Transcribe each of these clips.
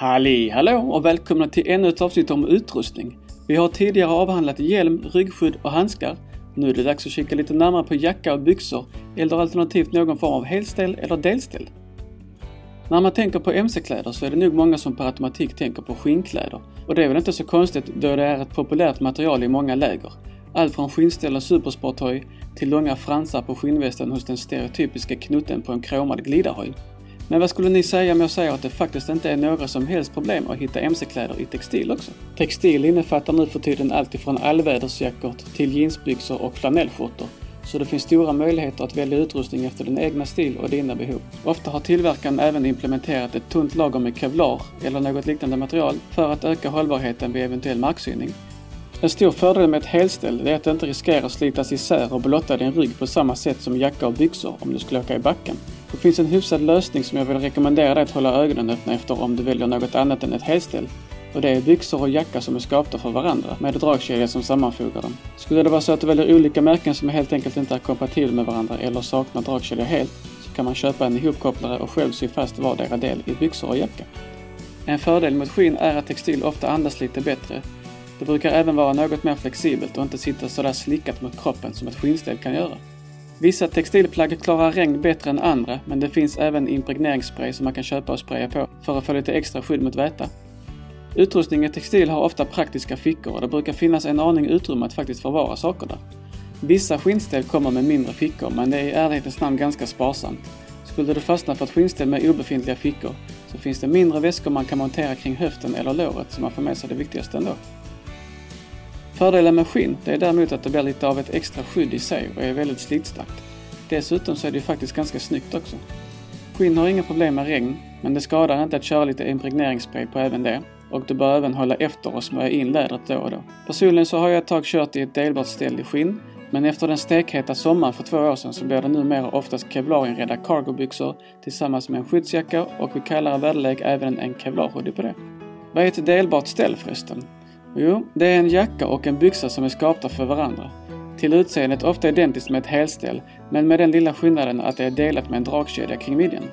Halli hallå och välkomna till ännu ett avsnitt om utrustning. Vi har tidigare avhandlat hjälm, ryggskydd och handskar. Nu är det dags att kika lite närmare på jacka och byxor eller alternativt någon form av helställ eller delställ. När man tänker på mc-kläder så är det nog många som per automatik tänker på skinnkläder. Och det är väl inte så konstigt då det är ett populärt material i många läger. Allt från skinnställ och supersporthoj till långa fransar på skinnvästen hos den stereotypiska knutten på en kromad glidarhoj. Men vad skulle ni säga om jag säger att det faktiskt inte är några som helst problem att hitta mc-kläder i textil också? Textil innefattar nu för tiden allt ifrån allvädersjackor till jeansbyxor och flanellskjortor. Så det finns stora möjligheter att välja utrustning efter din egna stil och dina behov. Ofta har tillverkaren även implementerat ett tunt lager med kevlar eller något liknande material för att öka hållbarheten vid eventuell marksyning. En stor fördel med ett helställ är att det inte riskerar att slitas isär och blotta din rygg på samma sätt som jacka och byxor om du skulle åka i backen. Det finns en hyfsad lösning som jag vill rekommendera dig att hålla ögonen öppna efter om du väljer något annat än ett helställ. Och det är byxor och jacka som är skapta för varandra, med dragkedja som sammanfogar dem. Skulle det vara så att du väljer olika märken som helt enkelt inte är kompatibla med varandra eller saknar dragkedja helt, så kan man köpa en ihopkopplare och själv sy fast vardera del i byxor och jacka. En fördel med skinn är att textil ofta andas lite bättre. Det brukar även vara något mer flexibelt och inte sitta sådär slickat mot kroppen som ett skinnställ kan göra. Vissa textilplagg klarar regn bättre än andra, men det finns även impregneringsspray som man kan köpa och spraya på för att få lite extra skydd mot väta. Utrustning i textil har ofta praktiska fickor och det brukar finnas en aning utrymme att faktiskt förvara saker där. Vissa skinnställ kommer med mindre fickor, men det är i ärlighetens namn ganska sparsamt. Skulle du fastna för ett skinnställ med obefintliga fickor så finns det mindre väskor man kan montera kring höften eller låret så man får med sig det viktigaste ändå. Fördelen med skinn, det är däremot att det blir lite av ett extra skydd i sig och är väldigt slitstarkt. Dessutom så är det ju faktiskt ganska snyggt också. Skinn har inga problem med regn, men det skadar inte att köra lite impregneringsspray på även det. Och du bör även hålla efter och smörja in lädret då och då. Personligen så har jag ett tag kört i ett delbart ställ i skinn, men efter den stekheta sommaren för två år sedan så blir det numera oftast kevlarinredda cargobyxor tillsammans med en skyddsjacka och vid kallare väderlek även en kevlarhoodie på det. Vad är ett delbart ställ förresten? Jo, det är en jacka och en byxa som är skapta för varandra. Till utseendet ofta identiskt med ett helställ, men med den lilla skillnaden att det är delat med en dragkedja kring midjan.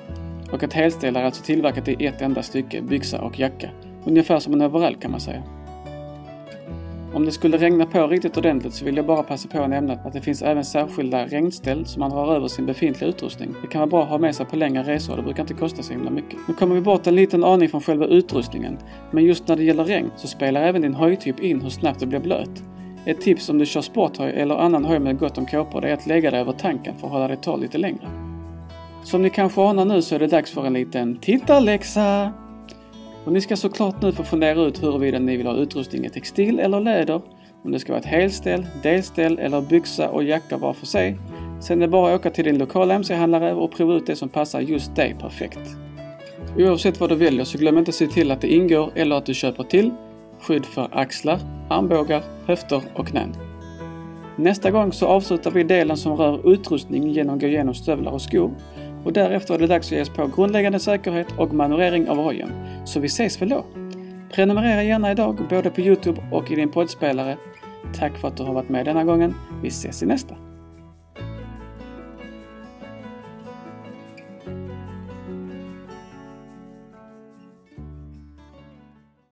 Och ett helställ är alltså tillverkat i ett enda stycke, byxa och jacka. Ungefär som en overall kan man säga. Om det skulle regna på riktigt ordentligt så vill jag bara passa på att nämna att det finns även särskilda regnställ som man drar över sin befintliga utrustning. Det kan vara bra att ha med sig på längre resor och det brukar inte kosta så himla mycket. Nu kommer vi bort en liten aning från själva utrustningen, men just när det gäller regn så spelar även din höjtyp in hur snabbt det blir blöt. Ett tips om du kör sporthöj eller annan höj med gott om kåpor är att lägga dig över tanken för att hålla dig torr lite längre. Som ni kanske anar nu så är det dags för en liten tittarläxa! Och ni ska såklart nu få fundera ut huruvida ni vill ha utrustning i textil eller läder, om det ska vara ett helställ, delställ eller byxa och jacka var för sig. Sen är det bara att åka till din lokala mc-handlare och prova ut det som passar just dig perfekt. Oavsett vad du väljer så glöm inte att se till att det ingår eller att du köper till skydd för axlar, armbågar, höfter och knän. Nästa gång så avslutar vi delen som rör utrustning genom att gå igenom stövlar och skor och därefter är det dags att ge oss på grundläggande säkerhet och manövrering av hojen. Så vi ses väl då! Prenumerera gärna idag både på Youtube och i din poddspelare. Tack för att du har varit med denna gången. Vi ses i nästa!